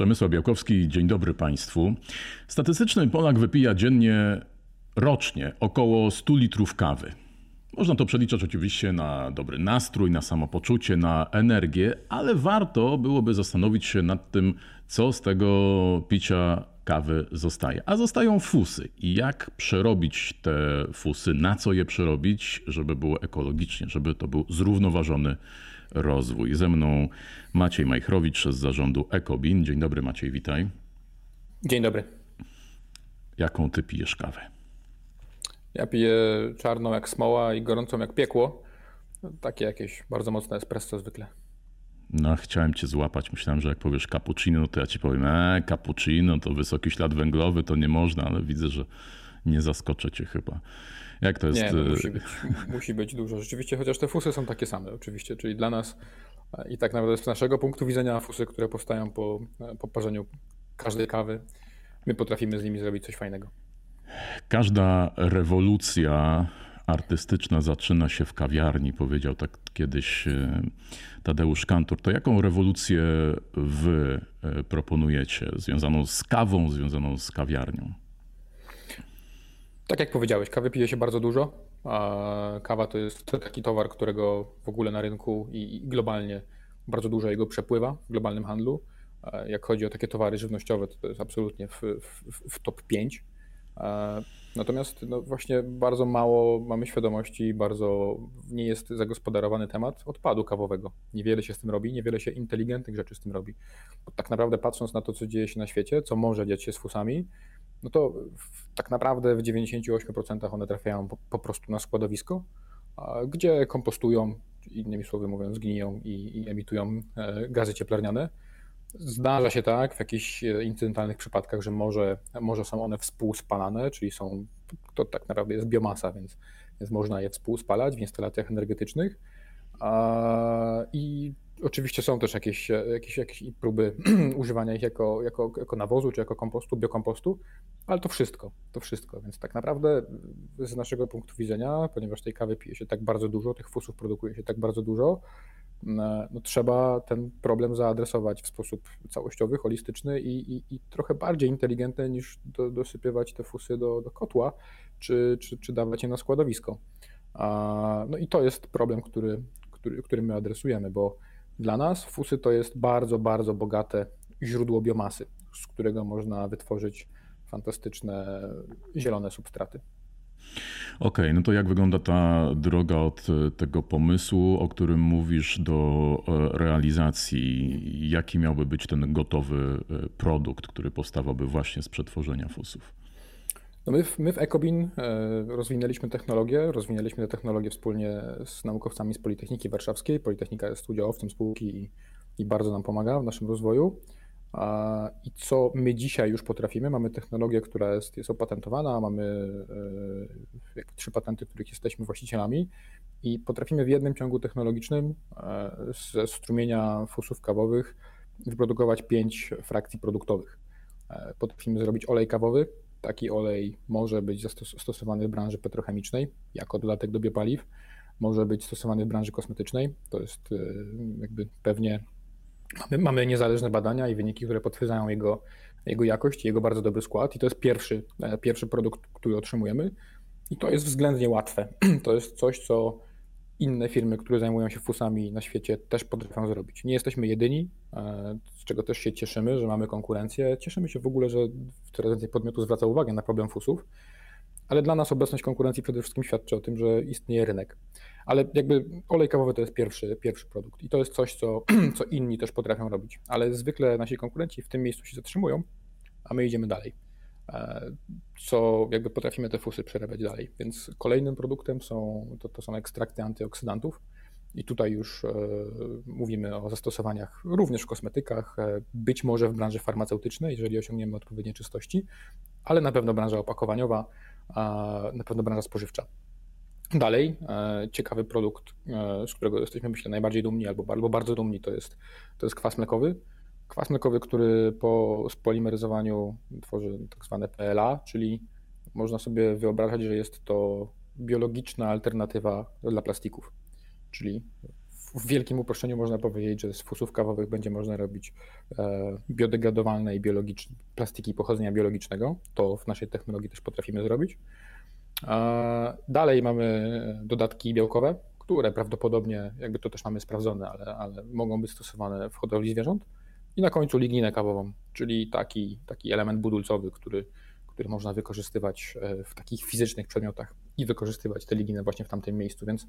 Przemysław Białkowski, dzień dobry Państwu. Statystyczny Polak wypija dziennie, rocznie około 100 litrów kawy. Można to przeliczać oczywiście na dobry nastrój, na samopoczucie, na energię, ale warto byłoby zastanowić się nad tym, co z tego picia kawy zostaje. A zostają fusy. I jak przerobić te fusy, na co je przerobić, żeby było ekologicznie, żeby to był zrównoważony rozwój. Ze mną Maciej Majchrowicz z zarządu Ekobin. Dzień dobry Maciej, witaj. Dzień dobry. Jaką ty pijesz kawę? Ja piję czarną jak smoła i gorącą jak piekło. Takie jakieś bardzo mocne espresso zwykle. No, chciałem cię złapać. Myślałem, że jak powiesz cappuccino, to ja ci powiem, e, cappuccino to wysoki ślad węglowy, to nie można, ale widzę, że nie zaskoczę cię chyba. Jak to jest? Nie, no, musi, być, musi być dużo. Rzeczywiście, chociaż te fusy są takie same, oczywiście, czyli dla nas i tak naprawdę z naszego punktu widzenia fusy, które powstają po, po parzeniu każdej kawy, my potrafimy z nimi zrobić coś fajnego. Każda rewolucja artystyczna zaczyna się w kawiarni, powiedział tak kiedyś e, Tadeusz Kantor. To jaką rewolucję wy e, proponujecie, związaną z kawą, związaną z kawiarnią? Tak jak powiedziałeś, kawy pije się bardzo dużo. A kawa to jest taki towar, którego w ogóle na rynku i globalnie bardzo dużo jego przepływa w globalnym handlu. Jak chodzi o takie towary żywnościowe, to, to jest absolutnie w, w, w top 5. Natomiast no właśnie bardzo mało mamy świadomości, bardzo nie jest zagospodarowany temat odpadu kawowego. Niewiele się z tym robi, niewiele się inteligentnych rzeczy z tym robi. Bo tak naprawdę patrząc na to, co dzieje się na świecie, co może dziać się z fusami, no to w, tak naprawdę w 98% one trafiają po, po, prostu na składowisko, gdzie kompostują, innymi słowy mówiąc, gniją i, i emitują e, gazy cieplarniane. Zdarza się tak w jakichś e, incydentalnych przypadkach, że może, może są one współspalane, czyli są, to tak naprawdę jest biomasa, więc, więc można je współspalać w instalacjach energetycznych. I Oczywiście są też jakieś, jakieś, jakieś próby używania ich jako, jako, jako nawozu czy jako kompostu, biokompostu, ale to wszystko, to wszystko. Więc tak naprawdę z naszego punktu widzenia, ponieważ tej kawy pije się tak bardzo dużo, tych fusów produkuje się tak bardzo dużo, no trzeba ten problem zaadresować w sposób całościowy, holistyczny i, i, i trochę bardziej inteligentny niż do, dosypywać te fusy do, do kotła, czy, czy, czy dawać je na składowisko. No i to jest problem, który, który, który my adresujemy, bo dla nas fusy to jest bardzo, bardzo bogate źródło biomasy, z którego można wytworzyć fantastyczne zielone substraty. Okej, okay, no to jak wygląda ta droga od tego pomysłu, o którym mówisz, do e, realizacji? Jaki miałby być ten gotowy e, produkt, który powstawałby właśnie z przetworzenia fusów? No my, w, my w Ecobin e, rozwinęliśmy technologię, rozwinęliśmy tę technologię wspólnie z naukowcami z Politechniki Warszawskiej. Politechnika jest udziałowcem spółki i, i bardzo nam pomaga w naszym rozwoju. I co my dzisiaj już potrafimy? Mamy technologię, która jest, jest opatentowana, mamy e, trzy patenty, których jesteśmy właścicielami i potrafimy w jednym ciągu technologicznym e, ze strumienia fusów kawowych wyprodukować pięć frakcji produktowych. Potrafimy zrobić olej kawowy, Taki olej może być stosowany w branży petrochemicznej jako dodatek do biopaliw, może być stosowany w branży kosmetycznej. To jest y, jakby pewnie mamy, mamy niezależne badania i wyniki, które potwierdzają jego, jego jakość i jego bardzo dobry skład. I to jest pierwszy, e, pierwszy produkt, który otrzymujemy. I to jest względnie łatwe. To jest coś, co inne firmy, które zajmują się fusami na świecie też potrafią zrobić. Nie jesteśmy jedyni, e, z czego też się cieszymy, że mamy konkurencję. Cieszymy się w ogóle, że coraz więcej podmiotów zwraca uwagę na problem fusów, ale dla nas obecność konkurencji przede wszystkim świadczy o tym, że istnieje rynek. Ale jakby olej kawowy to jest pierwszy, pierwszy produkt i to jest coś, co, co inni też potrafią robić. Ale zwykle nasi konkurenci w tym miejscu się zatrzymują, a my idziemy dalej. E, co jakby potrafimy te fusy przerabiać dalej. Więc kolejnym produktem są, to, to są ekstrakty antyoksydantów. I tutaj już e, mówimy o zastosowaniach również w kosmetykach, e, być może w branży farmaceutycznej, jeżeli osiągniemy odpowiednie czystości, ale na pewno branża opakowaniowa, na pewno branża spożywcza. Dalej, e, ciekawy produkt, e, z którego jesteśmy myślę najbardziej dumni albo, albo bardzo dumni, to jest, to jest kwas mlekowy. Kwas mlekowy, który po spolimeryzowaniu tworzy tak zwane PLA, czyli można sobie wyobrażać, że jest to biologiczna alternatywa dla plastików. Czyli w wielkim uproszczeniu można powiedzieć, że z fusów kawowych będzie można robić e, biodegradowalne i biologiczne plastiki pochodzenia biologicznego. To w naszej technologii też potrafimy zrobić. Dalej mamy dodatki białkowe, które prawdopodobnie, jakby to też mamy sprawdzone, ale, ale mogą być stosowane w hodowli zwierząt. I na końcu ligninę kawową, czyli taki, taki element budulcowy, który, który można wykorzystywać e, w takich fizycznych przedmiotach i wykorzystywać tę ligninę właśnie w tamtym miejscu. Więc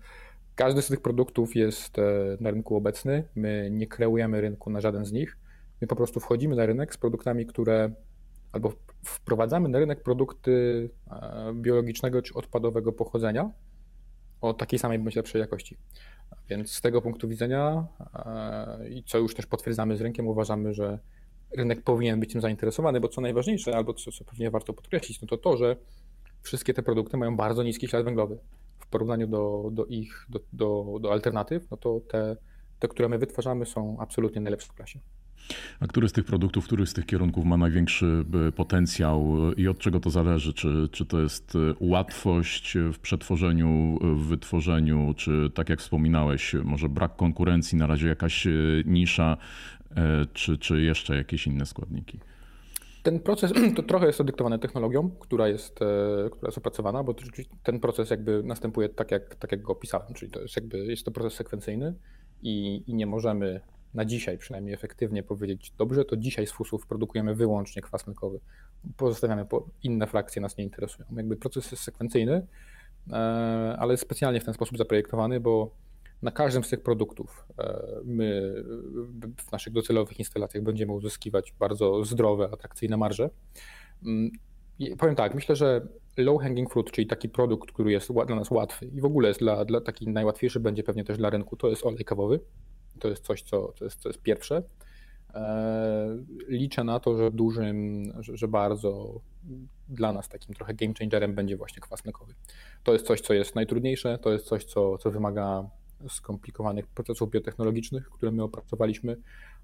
każdy z tych produktów jest e, na rynku obecny. My nie kreujemy rynku na żaden z nich. My po prostu wchodzimy na rynek z produktami, które albo wprowadzamy na rynek produkty e, biologicznego czy odpadowego pochodzenia o takiej samej bądź lepszej jakości. Więc z tego punktu widzenia e, i co już też potwierdzamy z rynkiem, uważamy, że rynek powinien być tym zainteresowany, bo co najważniejsze, albo co, co pewnie warto podkreślić, no to to, że wszystkie te produkty mają bardzo niski ślad węglowy. W porównaniu do, do ich, do, do, do alternatyw, no to te, te, które my wytwarzamy są absolutnie najlepsze w klasie. A który z tych produktów, który z tych kierunków ma największy e, potencjał i od czego to zależy? Czy, czy to jest e, łatwość w przetworzeniu, w wytworzeniu, czy tak jak wspominałeś, może brak konkurencji, na razie jakaś e, nisza, czy, czy jeszcze jakieś inne składniki? Ten proces to trochę jest dyktowane technologią, która jest, która jest opracowana, bo ten proces jakby następuje tak jak, tak jak go opisałem, czyli to jest jakby jest to proces sekwencyjny i, i nie możemy na dzisiaj przynajmniej efektywnie powiedzieć, dobrze, to dzisiaj z fusów produkujemy wyłącznie kwas mlekowy. Pozostawiamy, po, inne frakcje nas nie interesują. Jakby proces jest sekwencyjny, e, ale specjalnie w ten sposób zaprojektowany, bo na każdym z tych produktów e, my w naszych docelowych instalacjach będziemy uzyskiwać bardzo zdrowe, atrakcyjne marże. Mm, powiem tak, myślę, że low hanging fruit, czyli taki produkt, który jest dla nas łatwy i w ogóle jest dla, dla taki najłatwiejszy będzie pewnie też dla rynku, to jest olej kawowy. To jest coś, co, co, jest, jest pierwsze. E, liczę na to, że dużym, że, że, bardzo dla nas takim trochę game changerem będzie właśnie kwas mlekowy. To jest coś, co jest najtrudniejsze, to jest coś, co, co wymaga skomplikowanych procesów biotechnologicznych, które my opracowaliśmy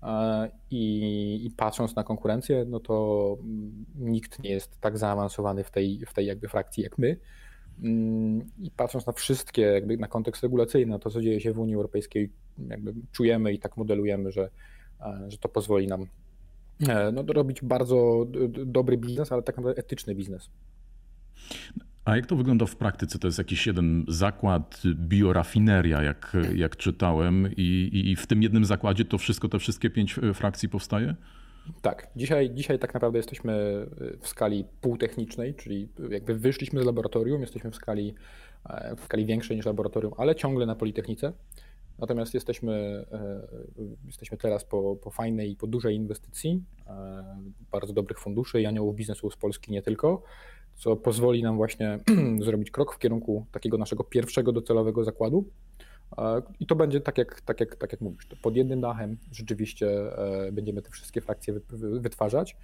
e, i, i, patrząc na konkurencję, no to nikt nie jest tak zaawansowany w tej, w tej jakby frakcji jak my. Mm, I patrząc na wszystkie, jakby na kontekst regulacyjny, na to, co dzieje się w Unii Europejskiej, jakby czujemy i tak modelujemy, że, e, że to pozwoli nam e, no, robić bardzo dobry biznes, ale tak naprawdę etyczny biznes. A jak to wygląda w praktyce? To jest jakiś jeden zakład, biorafineria, jak, jak czytałem, i, i w tym jednym zakładzie to wszystko, te wszystkie pięć e, frakcji powstaje? Tak, dzisiaj, dzisiaj tak naprawdę jesteśmy y, w skali półtechnicznej, czyli jakby wyszliśmy z laboratorium, jesteśmy w skali, e, w skali większej niż laboratorium, ale ciągle na Politechnice. Natomiast jesteśmy, e, jesteśmy teraz po, po fajnej po dużej inwestycji, e, bardzo dobrych funduszy i aniołów biznesu z Polski nie tylko, co pozwoli nam właśnie zrobić krok w kierunku takiego naszego pierwszego docelowego zakładu, i to będzie tak jak, tak jak, tak jak mówisz, pod jednym dachem rzeczywiście e, będziemy te wszystkie frakcje wytwarzać.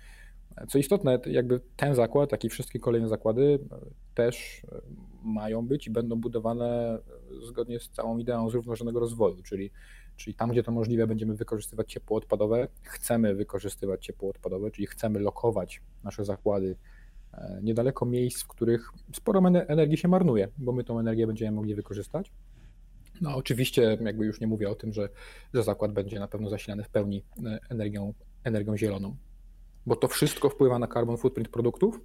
Co istotne, jakby ten zakład, jak i wszystkie kolejne zakłady e, też e, mają być i będą budowane zgodnie z całą ideą zrównoważonego rozwoju, czyli, czyli tam, gdzie to możliwe, będziemy wykorzystywać ciepło odpadowe, chcemy wykorzystywać ciepło odpadowe, czyli chcemy lokować nasze zakłady niedaleko miejsc, w których sporo energii się marnuje, bo my tą energię będziemy mogli wykorzystać. No oczywiście jakby już nie mówię o tym, że, że zakład będzie na pewno zasilany w pełni e, energią, energią zieloną, bo to wszystko wpływa na carbon footprint produktów,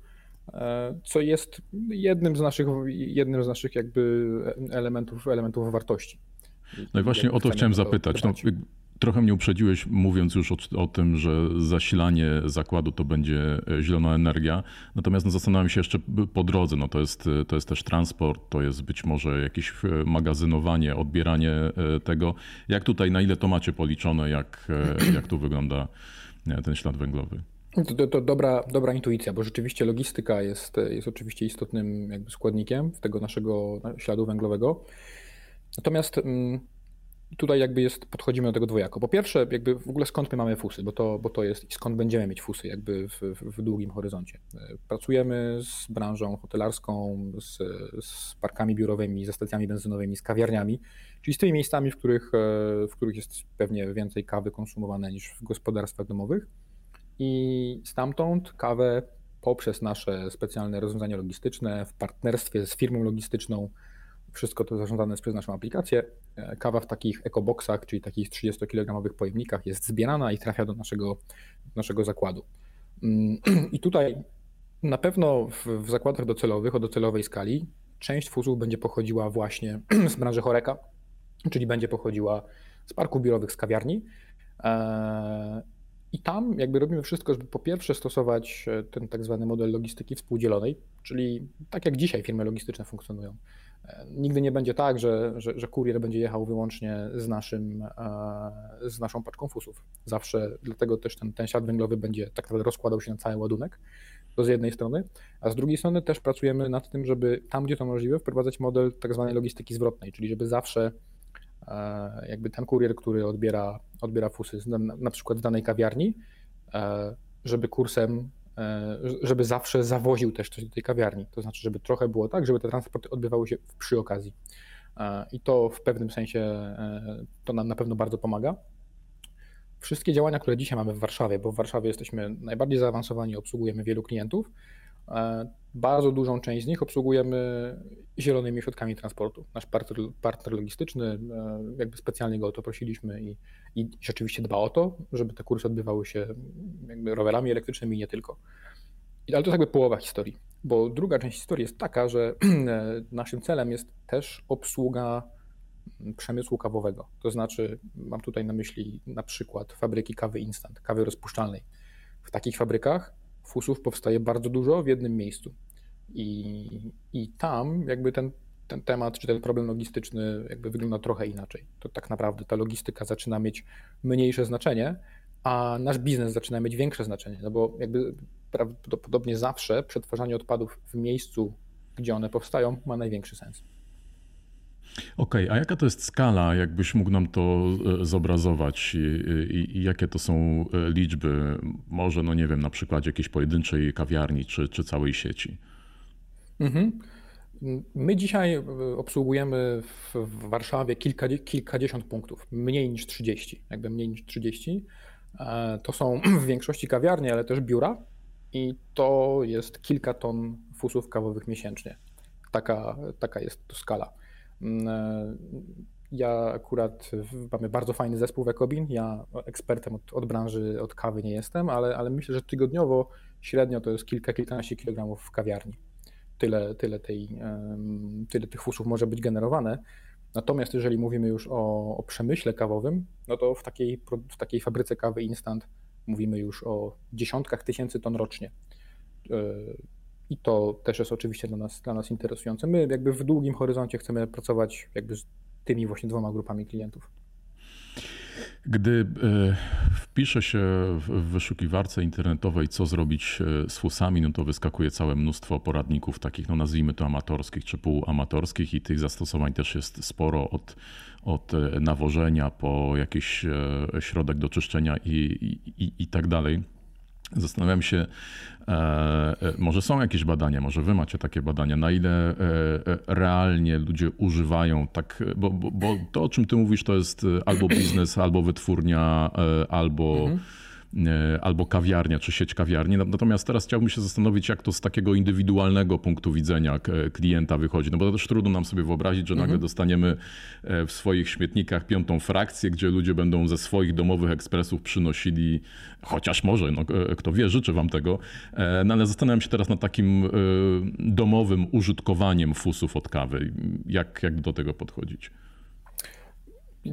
e, co jest jednym z naszych, jednym z naszych jakby elementów, elementów wartości. No i właśnie o to chciałem zapytać. No, Trochę mnie uprzedziłeś, mówiąc już o, o, tym, że zasilanie zakładu to będzie e, zielona energia. Natomiast no, zastanawiam się jeszcze po drodze. No, to, jest, to jest też transport, to jest być może jakieś e, magazynowanie, odbieranie e, tego. Jak tutaj, na ile to macie policzone, jak, jak tu wygląda ten ślad węglowy? To, to, dobra, dobra intuicja, bo rzeczywiście logistyka jest, jest oczywiście istotnym jakby składnikiem tego naszego śladu węglowego. Natomiast. Mm, tutaj jakby jest, podchodzimy do tego dwojako. Po pierwsze, jakby w ogóle skąd my mamy fusy, bo to, bo to jest i skąd będziemy mieć fusy jakby w, w, długim horyzoncie. Pracujemy z branżą hotelarską, z, z, parkami biurowymi, ze stacjami benzynowymi, z kawiarniami, czyli z tymi miejscami, w których, w których jest pewnie więcej kawy konsumowane niż w gospodarstwach domowych. I stamtąd kawę poprzez nasze specjalne rozwiązania logistyczne w partnerstwie z firmą logistyczną Wszystko to zarządzane jest przez naszą aplikację. Kawa w takich ekoboksach, czyli takich 30-kilogramowych pojemnikach jest zbierana i trafia do naszego, naszego zakładu. Mm, I tutaj na pewno w, zakładach docelowych o docelowej skali część fusów będzie pochodziła właśnie z branży choreka, czyli będzie pochodziła z parków biurowych, z kawiarni. E, I tam jakby robimy wszystko, żeby po pierwsze stosować e, ten tak zwany model logistyki współdzielonej, czyli tak jak dzisiaj firmy logistyczne funkcjonują. E, nigdy nie będzie tak, że, że, że kurier będzie jechał wyłącznie z, naszym, z naszą paczką fusów. Zawsze, dlatego też ten, ten ślad węglowy będzie tak naprawdę rozkładał się na cały ładunek. To z jednej strony, a z drugiej strony też pracujemy nad tym, żeby tam, gdzie to możliwe, wprowadzać model tak zwanej logistyki zwrotnej, czyli żeby zawsze e, jakby ten kurier, który odbiera, odbiera fusy na, na przykład z danej kawiarni, e, żeby kursem, e, żeby zawsze zawoził też coś do tej kawiarni. To znaczy, żeby trochę było tak, żeby te transporty odbywały się przy okazji. I to w pewnym sensie to nam na pewno bardzo pomaga wszystkie działania, które dzisiaj mamy w Warszawie, bo w Warszawie jesteśmy najbardziej zaawansowani, obsługujemy wielu klientów, e, bardzo dużą część z nich obsługujemy zielonymi środkami transportu. Nasz partner, partner logistyczny, e, jakby specjalnie go o to prosiliśmy i, i rzeczywiście dba o to, żeby te kursy odbywały się jakby rowerami elektrycznymi i nie tylko. Ale to jest jakby połowa historii, bo druga część historii jest taka, że naszym celem jest też obsługa przemysłu kawowego. To znaczy, mam tutaj na myśli na przykład fabryki kawy instant, kawy rozpuszczalnej. W takich fabrykach fusów powstaje bardzo dużo w jednym miejscu. I, i tam jakby ten, ten temat, czy ten problem logistyczny jakby wygląda trochę inaczej. To tak naprawdę ta logistyka zaczyna mieć mniejsze znaczenie, a nasz biznes zaczyna mieć większe znaczenie, no bo jakby prawdopodobnie zawsze przetwarzanie odpadów w miejscu, gdzie one powstają, ma największy sens. Okej, okay, a jaka to jest skala, jakbyś mógł nam to e, zobrazować I, i, jakie to są e, liczby? Może, no nie wiem, na przykładzie jakiejś pojedynczej kawiarni czy, czy całej sieci? Mhm. My dzisiaj e, obsługujemy w Warszawie kilka, kilkadziesiąt punktów, mniej niż 30, jakby mniej niż 30. To są w większości kawiarnie, ale też biura i to jest kilka ton fusów kawowych miesięcznie. Taka, taka jest to skala. Mm, e, ja akurat mamy bardzo fajny zespół w Ecobin. Ja ekspertem od, od, branży, od kawy nie jestem, ale, ale myślę, że tygodniowo średnio to jest kilka, kilkanaście kilogramów w kawiarni. Tyle, tyle, tej, tyle tych fusów może być generowane. Natomiast jeżeli mówimy już o, o przemyśle kawowym, no to w takiej, w takiej fabryce kawy instant mówimy już o dziesiątkach tysięcy ton rocznie. I to też jest oczywiście dla nas, dla nas interesujące. My jakby w długim horyzoncie chcemy pracować jakby z tymi właśnie dwoma grupami klientów. Gdy e, wpisze się w wyszukiwarce internetowej, co zrobić e, z fusami, no to wyskakuje całe mnóstwo poradników, takich, no nazwijmy to amatorskich czy półamatorskich, i tych zastosowań też jest sporo od, od e, nawożenia po jakiś środek do czyszczenia i, i, i, i tak dalej. Zastanawiam się, e, e, może są jakieś badania, może wy macie takie badania, na ile e, realnie ludzie używają tak, bo, bo, bo to o czym ty mówisz to jest albo biznes, albo wytwórnia, albo. Mhm albo kawiarnia, czy sieć kawiarni. Natomiast teraz chciałbym się zastanowić, jak to z takiego indywidualnego punktu widzenia klienta wychodzi. No bo to też trudno nam sobie wyobrazić, że nagle mhm. dostaniemy e, w swoich śmietnikach piątą frakcję, gdzie ludzie będą ze swoich domowych ekspresów przynosili, chociaż może, no, e, kto wie, życzę wam tego. No ale zastanawiam się teraz nad takim domowym użytkowaniem fusów od kawy. Jak, jak do tego podchodzić?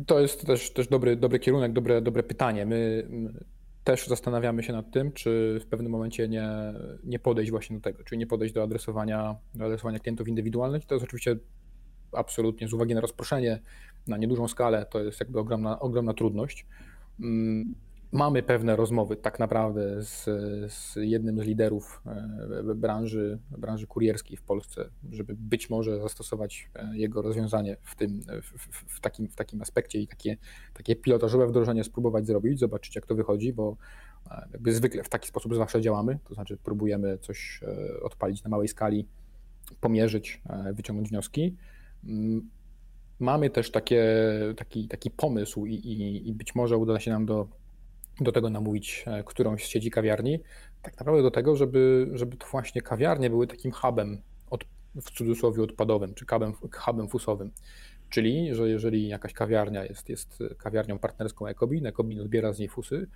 To jest też, też dobry, dobry kierunek, dobre, dobre pytanie. My też zastanawiamy się nad tym, czy w pewnym momencie nie, nie podejść właśnie do tego, czyli nie podejść do adresowania, do adresowania klientów indywidualnych. To jest oczywiście absolutnie z uwagi na rozproszenie na niedużą skalę, to jest jakby ogromna, ogromna trudność. Mamy pewne rozmowy tak naprawdę z, z jednym z liderów e, branży, branży kurierskiej w Polsce, żeby być może zastosować e, jego rozwiązanie w, tym, w, w, takim, w takim aspekcie i takie, takie pilotażowe wdrożenie spróbować zrobić, zobaczyć jak to wychodzi, bo e, jakby zwykle w taki sposób zawsze działamy, to znaczy próbujemy coś odpalić na małej skali, pomierzyć, wyciągnąć wnioski. Mm, mamy też takie, taki, taki pomysł i, i, i być może uda się nam do do tego namówić e, którąś z sieci kawiarni, tak naprawdę do tego, żeby, żeby to właśnie kawiarnie były takim hubem od w cudzysłowie odpadowym, czy hubem, hubem fusowym. Czyli, że jeżeli jakaś kawiarnia jest, jest kawiarnią partnerską Ecobin, Ecobin odbiera z niej fusy,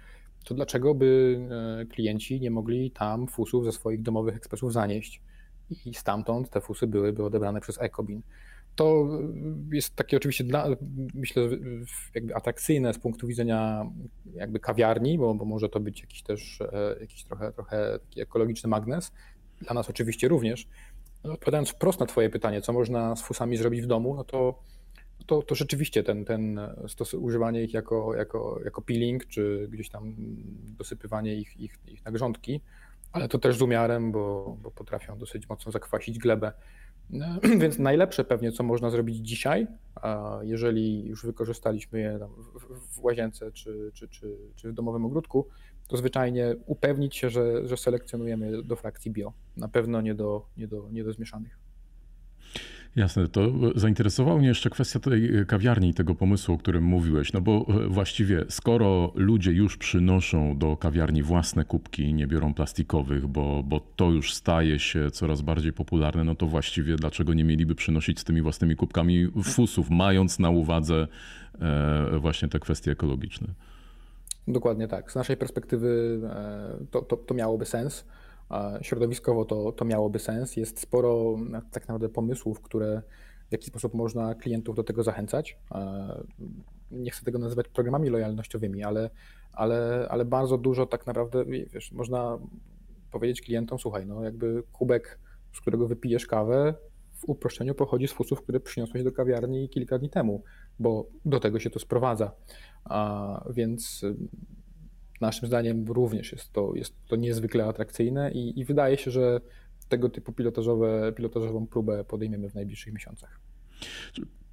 to dlaczego by e, klienci nie mogli tam fusów ze swoich domowych ekspresów zanieść? I stamtąd te fusy byłyby odebrane przez Ecobin. To jest takie oczywiście, dla, myślę, jakby atrakcyjne z punktu widzenia jakby kawiarni, bo, bo może to być jakiś też e, jakiś trochę, trochę taki ekologiczny magnes. Dla nas oczywiście również. No, odpowiadając wprost na Twoje pytanie, co można z fusami zrobić w domu, no to to, to rzeczywiście ten, ten stos, używanie ich jako, jako, jako peeling, czy gdzieś tam dosypywanie ich, ich, ich na grządki, ale to też z umiarem, bo, bo potrafią dosyć mocno zakwasić glebę. No, więc najlepsze pewnie, co można zrobić dzisiaj, jeżeli już wykorzystaliśmy je w łazience czy, czy, czy, czy w domowym ogródku, to zwyczajnie upewnić się, że, że selekcjonujemy do frakcji bio. Na pewno nie do, nie do, nie do zmieszanych. Jasne, to zainteresowała mnie jeszcze kwestia tej kawiarni i tego pomysłu, o którym mówiłeś. No bo e, właściwie, skoro ludzie już przynoszą do kawiarni własne kubki, nie biorą plastikowych, bo, bo to już staje się coraz bardziej popularne, no to właściwie dlaczego nie mieliby przynosić z tymi własnymi kubkami fusów, mając na uwadze e, właśnie te kwestie ekologiczne? Dokładnie tak. Z naszej perspektywy e, to, to, to miałoby sens. Środowiskowo to, to miałoby sens. Jest sporo tak naprawdę pomysłów, które w jaki sposób można klientów do tego zachęcać. Nie chcę tego nazywać programami lojalnościowymi, ale, ale, ale bardzo dużo tak naprawdę, wiesz, można powiedzieć klientom, słuchaj, no jakby kubek, z którego wypijesz kawę, w uproszczeniu pochodzi z fusów, które przyniosłeś do kawiarni kilka dni temu, bo do tego się to sprowadza. A, więc Naszym zdaniem również jest to, jest to niezwykle atrakcyjne i, i wydaje się, że tego typu pilotażowe, pilotażową próbę podejmiemy w najbliższych miesiącach.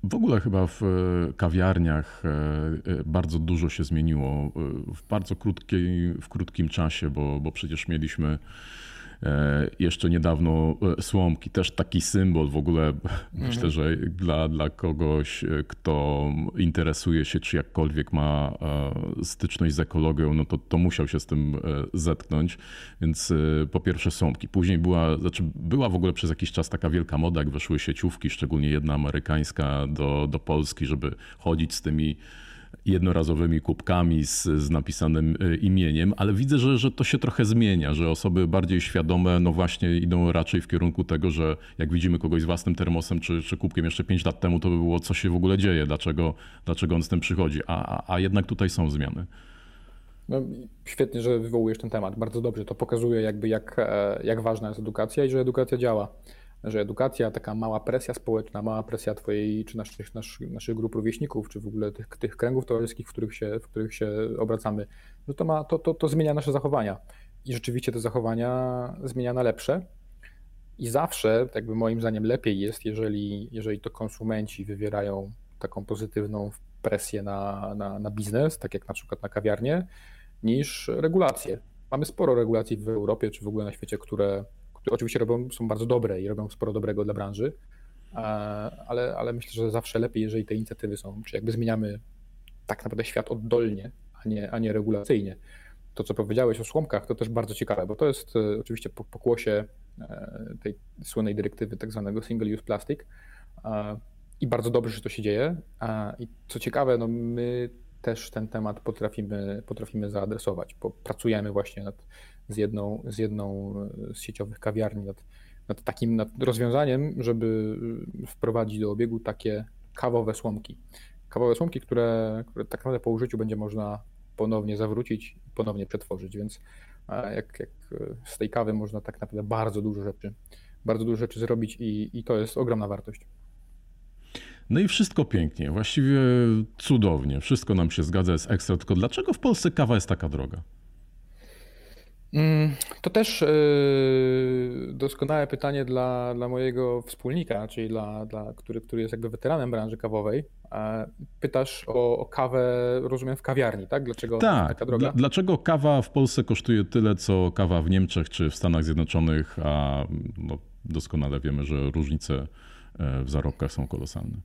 W ogóle chyba w e, kawiarniach e, e, bardzo dużo się zmieniło w bardzo krótkiej, w krótkim czasie, bo, bo przecież mieliśmy jeszcze niedawno e, słomki, też taki symbol w ogóle, mhm. myślę, że dla, dla kogoś, e, kto interesuje się, czy jakkolwiek ma styczność z ekologią, no to, to musiał się z tym zetknąć. Więc po pierwsze słomki. Później była, znaczy była w ogóle przez jakiś czas taka wielka moda, jak weszły sieciówki, szczególnie jedna amerykańska do, do Polski, żeby chodzić z tymi jednorazowymi kubkami z, z napisanym e, imieniem, ale widzę, że, że to się trochę zmienia, że osoby bardziej świadome, no właśnie idą raczej w kierunku tego, że jak widzimy kogoś z własnym termosem czy, czy kubkiem jeszcze 5 lat temu, to by było, co się w ogóle dzieje, dlaczego, dlaczego on z tym przychodzi, a, a, jednak tutaj są zmiany. No, świetnie, że wywołujesz ten temat. Bardzo dobrze. To pokazuje, jakby jak, e, jak ważna jest edukacja i że edukacja działa że edukacja, taka mała presja społeczna, mała presja twojej, czy naszych, naszych, grup rówieśników, czy w ogóle tych, tych kręgów towarzyskich, w których się, w których się obracamy, że to, ma, to, to, to zmienia nasze zachowania. I rzeczywiście te zachowania zmienia na lepsze. I zawsze, jakby moim zdaniem, lepiej jest, jeżeli, jeżeli to konsumenci wywierają taką pozytywną presję na, na, na biznes, tak jak na przykład na kawiarnię, niż regulacje. Mamy sporo regulacji w Europie, czy w ogóle na świecie, które które oczywiście robią, są bardzo dobre i robią sporo dobrego dla branży, ale, ale myślę, że zawsze lepiej, jeżeli te inicjatywy są, czy jakby zmieniamy tak naprawdę świat oddolnie, a nie, a nie regulacyjnie. To, co powiedziałeś o słomkach, to też bardzo ciekawe, bo to jest e, oczywiście po pokłosie e, tej słynnej dyrektywy tak zwanego single use plastic i bardzo dobrze, że to się dzieje. I co ciekawe, no my też ten temat potrafimy, potrafimy zaadresować, bo pracujemy właśnie nad z jedną, z jedną z sieciowych kawiarni nad, nad takim nad rozwiązaniem, żeby wprowadzić do obiegu takie kawowe słomki. Kawowe słomki, które, które tak naprawdę po użyciu będzie można ponownie zawrócić ponownie przetworzyć, więc jak, jak z tej kawy można tak naprawdę bardzo dużo rzeczy, bardzo dużo rzeczy zrobić i, i to jest ogromna wartość. No i wszystko pięknie, właściwie cudownie, wszystko nam się zgadza, jest ekstra, tylko dlaczego w Polsce kawa jest taka droga? Mm, to też e, doskonałe pytanie dla, dla mojego wspólnika, czyli dla, dla który, który jest jakby weteranem branży kawowej. Pytasz o, o kawę, rozumiem, w kawiarni, tak? Dlaczego tak, taka droga? dlaczego kawa w Polsce kosztuje tyle, co kawa w Niemczech czy w Stanach Zjednoczonych, a no, doskonale wiemy, że różnice e, w zarobkach są kolosalne.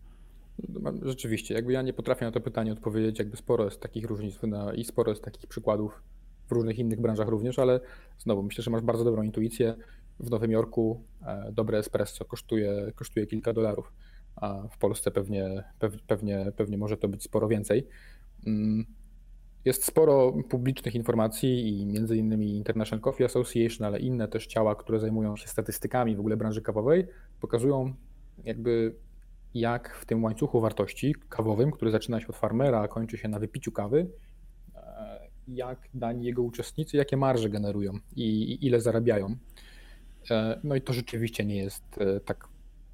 Rzeczywiście, jakby ja nie potrafię na to pytanie odpowiedzieć, jakby sporo jest takich różnic i sporo jest takich przykładów w różnych innych branżach również, ale znowu myślę, że masz bardzo dobrą intuicję. w Nowym Jorku dobre espresso kosztuje, kosztuje kilka dolarów, a w Polsce pewnie, pewnie, pewnie może to być sporo więcej. Mm, jest sporo publicznych informacji i między innymi International Coffee Association, ale inne też ciała, które zajmują się statystykami w ogóle branży kawowej, pokazują jakby jak w tym łańcuchu wartości kawowym, który zaczyna się od farmera, a kończy się na wypiciu kawy, e, jak dani jego uczestnicy, jakie marże generują i, ile zarabiają. E, no i to rzeczywiście nie jest e, tak,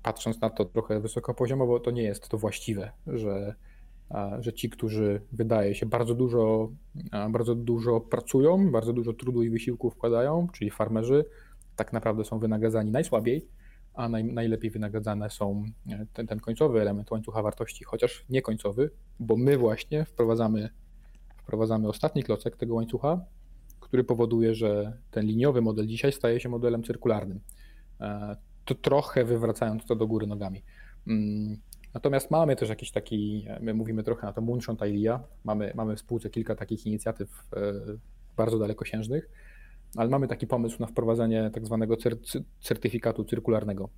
patrząc na to trochę wysokopoziomowo, to nie jest to właściwe, że że ci, którzy wydaje się bardzo dużo, bardzo dużo pracują, bardzo dużo trudu i wysiłku wkładają, czyli farmerzy, tak naprawdę są wynagradzani najsłabiej, a naj, najlepiej wynagradzane są e, ten, ten końcowy element łańcucha wartości, chociaż nie końcowy, bo my właśnie wprowadzamy, wprowadzamy ostatni klocek tego łańcucha, który powoduje, że ten liniowy model dzisiaj staje się modelem cyrkularnym. E, to trochę wywracając to do góry nogami. Mm, Natomiast mamy też jakiś taki, my mówimy trochę na to Moonshot Idea, mamy, mamy w spółce kilka takich inicjatyw e, bardzo dalekosiężnych, ale mamy taki pomysł na wprowadzenie tak zwanego certyfikatu cyrkularnego,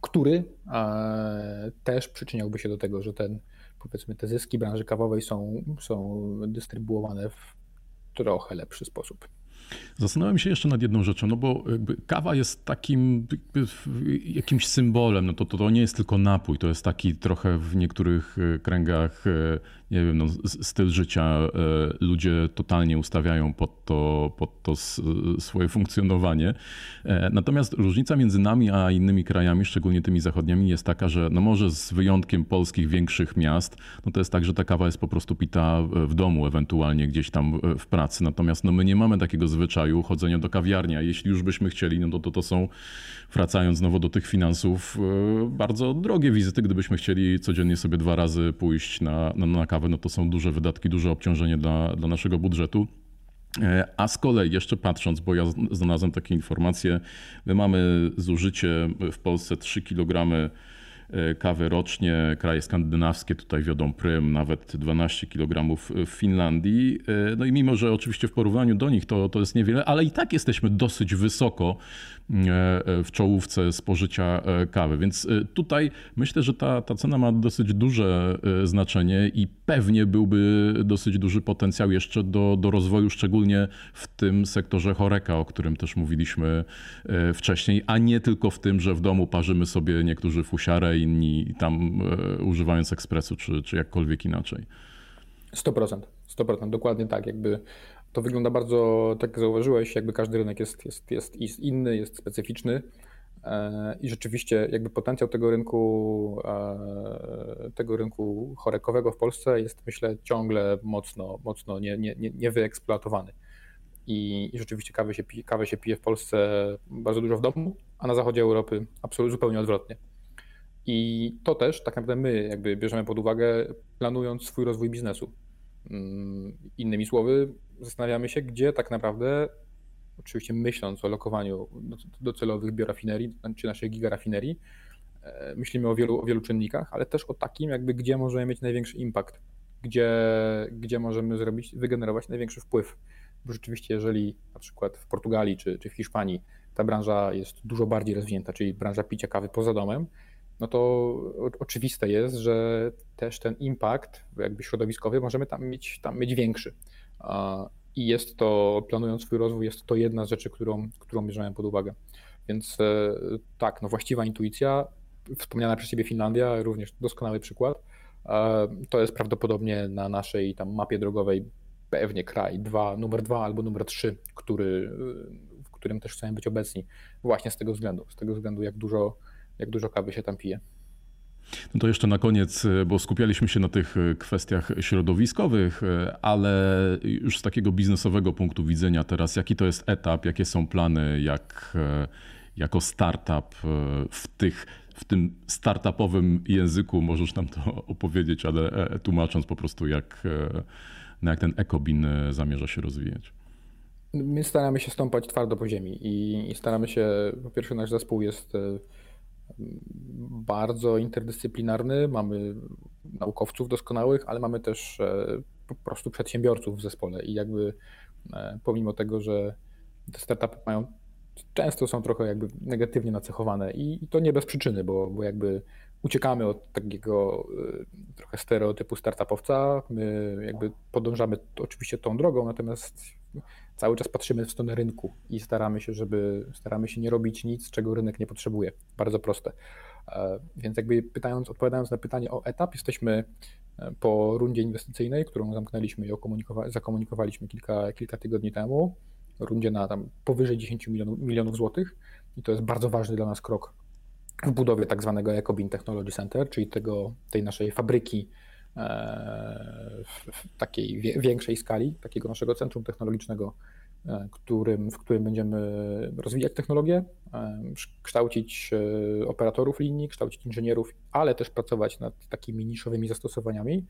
który e, też przyczyniałby się do tego, że ten, powiedzmy, te zyski branży kawowej są, są dystrybuowane w trochę lepszy sposób. Zastanawiam się jeszcze nad jedną rzeczą, no bo kawa jest takim jakimś symbolem, no to, to, to nie jest tylko napój, to jest taki trochę w niektórych e, kręgach e, nie wiem, no, styl życia e, ludzie totalnie ustawiają pod to, pod to swoje funkcjonowanie. E, natomiast różnica między nami a innymi krajami, szczególnie tymi zachodnimi, jest taka, że no może z wyjątkiem polskich większych miast, no to jest tak, że ta kawa jest po prostu pita w domu, ewentualnie gdzieś tam w pracy. Natomiast no my nie mamy takiego zwyczaju chodzenia do kawiarni, a jeśli już byśmy chcieli, no to to, to są, wracając znowu do tych finansów, e, bardzo drogie wizyty, gdybyśmy chcieli codziennie sobie dwa razy pójść na, na, na kawę no to są duże wydatki, duże obciążenie dla, dla naszego budżetu. E, a z kolei, jeszcze patrząc, bo ja znalazłem takie informacje, my mamy zużycie w Polsce 3 kg e, kawy rocznie. Kraje skandynawskie tutaj wiodą prym, nawet 12 kg w Finlandii. E, no i mimo, że oczywiście w porównaniu do nich to, to jest niewiele, ale i tak jesteśmy dosyć wysoko w czołówce spożycia e, kawy. Więc e, tutaj myślę, że ta, ta cena ma dosyć duże e, znaczenie i pewnie byłby dosyć duży potencjał jeszcze do, do rozwoju, szczególnie w tym sektorze choreka, o którym też mówiliśmy wcześniej, a nie tylko w tym, że w domu parzymy sobie niektórzy fusiarę, inni tam używając ekspresu, czy, czy jakkolwiek inaczej. 100%, 100%, dokładnie tak. Jakby to wygląda bardzo, tak jak zauważyłeś, jakby każdy rynek jest, jest, jest, jest inny, jest specyficzny. E, I rzeczywiście jakby potencjał tego rynku, e, tego rynku chorekowego w Polsce jest myślę ciągle mocno, mocno nie, nie, nie, niewyeksploatowany. I, I rzeczywiście kawę się, pije, kawę się pije w Polsce bardzo dużo w domu, a na zachodzie Europy absolutnie zupełnie odwrotnie. I to też tak naprawdę my jakby bierzemy pod uwagę, planując swój rozwój biznesu. Mm, innymi słowy, zastanawiamy się, gdzie tak naprawdę, oczywiście myśląc o lokowaniu docelowych biorafinerii czy naszej gigarafinerii, e, myślimy o wielu, o wielu czynnikach, ale też o takim, jakby gdzie możemy mieć największy impact, gdzie, gdzie możemy zrobić, wygenerować największy wpływ. Bo rzeczywiście, jeżeli na przykład w Portugalii czy, czy w Hiszpanii ta branża jest dużo bardziej rozwinięta, czyli branża picia kawy poza domem, no to oczywiste jest, że też ten impact jakby środowiskowy możemy tam mieć, tam mieć większy. I jest to, planując swój rozwój, jest to jedna z rzeczy, którą, którą bierzemy pod uwagę. Więc e, tak, no właściwa intuicja, wspomniana przez Ciebie Finlandia, również doskonały przykład. To jest prawdopodobnie na naszej tam mapie drogowej pewnie kraj dwa, numer dwa albo numer trzy, który, w którym też chcemy być obecni właśnie z tego względu, z tego względu jak dużo, jak dużo kawy się tam pije. No to jeszcze na koniec, e, bo skupialiśmy się na tych e, kwestiach środowiskowych, e, ale już z takiego biznesowego punktu widzenia teraz, jaki to jest etap, jakie są plany, jak jako startup w tych w tym startupowym języku możesz nam to opowiedzieć, ale tłumacząc po prostu, jak, jak ten ekobin zamierza się rozwijać. My staramy się stąpać twardo po ziemi i staramy się, po pierwsze nasz zespół jest bardzo interdyscyplinarny, mamy naukowców doskonałych, ale mamy też e, po prostu przedsiębiorców w zespole i jakby e, pomimo tego, że te startupy mają często są trochę jakby negatywnie nacechowane i to nie bez przyczyny, bo, bo jakby uciekamy od takiego y, trochę stereotypu startupowca. My jakby podążamy oczywiście tą drogą, natomiast cały czas patrzymy w stronę rynku i staramy się, żeby staramy się nie robić nic, czego rynek nie potrzebuje. Bardzo proste. E, więc jakby pytając, odpowiadając na pytanie o etap, jesteśmy e, po rundzie inwestycyjnej, którą zamknęliśmy i zakomunikowaliśmy kilka, kilka tygodni temu. Rundzie na tam powyżej 10 milionów, milionów złotych i to jest bardzo ważny dla nas krok w budowie tak zwanego Ecobin Technology Center, czyli tego, tej naszej fabryki w takiej większej skali, takiego naszego centrum technologicznego, e, którym, w którym będziemy rozwijać technologię, e, kształcić operatorów linii, kształcić inżynierów, ale też pracować nad takimi niszowymi zastosowaniami.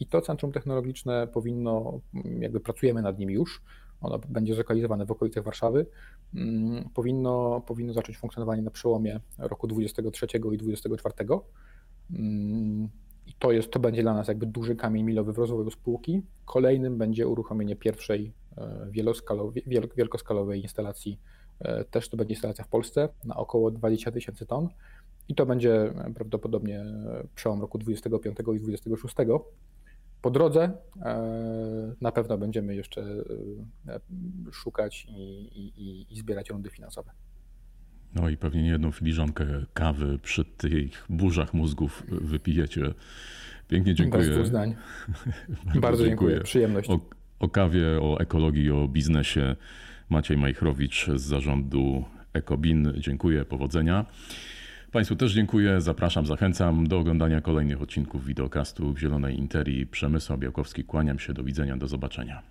I to centrum technologiczne powinno, jakby pracujemy nad nim już, ono będzie zlokalizowane w okolicach Warszawy, mm, powinno, powinno zacząć funkcjonowanie na przełomie roku 23 i 24. I to, jest, to będzie dla nas jakby duży kamień milowy w rozwoju spółki. Kolejnym będzie uruchomienie pierwszej e, wielkoskalowej instalacji, e, też to będzie instalacja w Polsce na około 20 tysięcy ton. I to będzie prawdopodobnie przełom roku 25 i 26. Po drodze e, na pewno będziemy jeszcze e, szukać i, i, i zbierać rundy finansowe. No i pewnie nie jedną filiżankę kawy przy tych burzach mózgów wypijecie. Pięknie dziękuję. Bez zdań. Bardzo, Bardzo dziękuję. dziękuję. Przyjemność. O, o kawie, o ekologii, o biznesie. Maciej Majchrowicz z zarządu Ekobin. Dziękuję, powodzenia. Państwu też dziękuję, zapraszam, zachęcam do oglądania kolejnych odcinków wideokastu Zielonej Interii. Przemysł Białkowski, kłaniam się, do widzenia, do zobaczenia.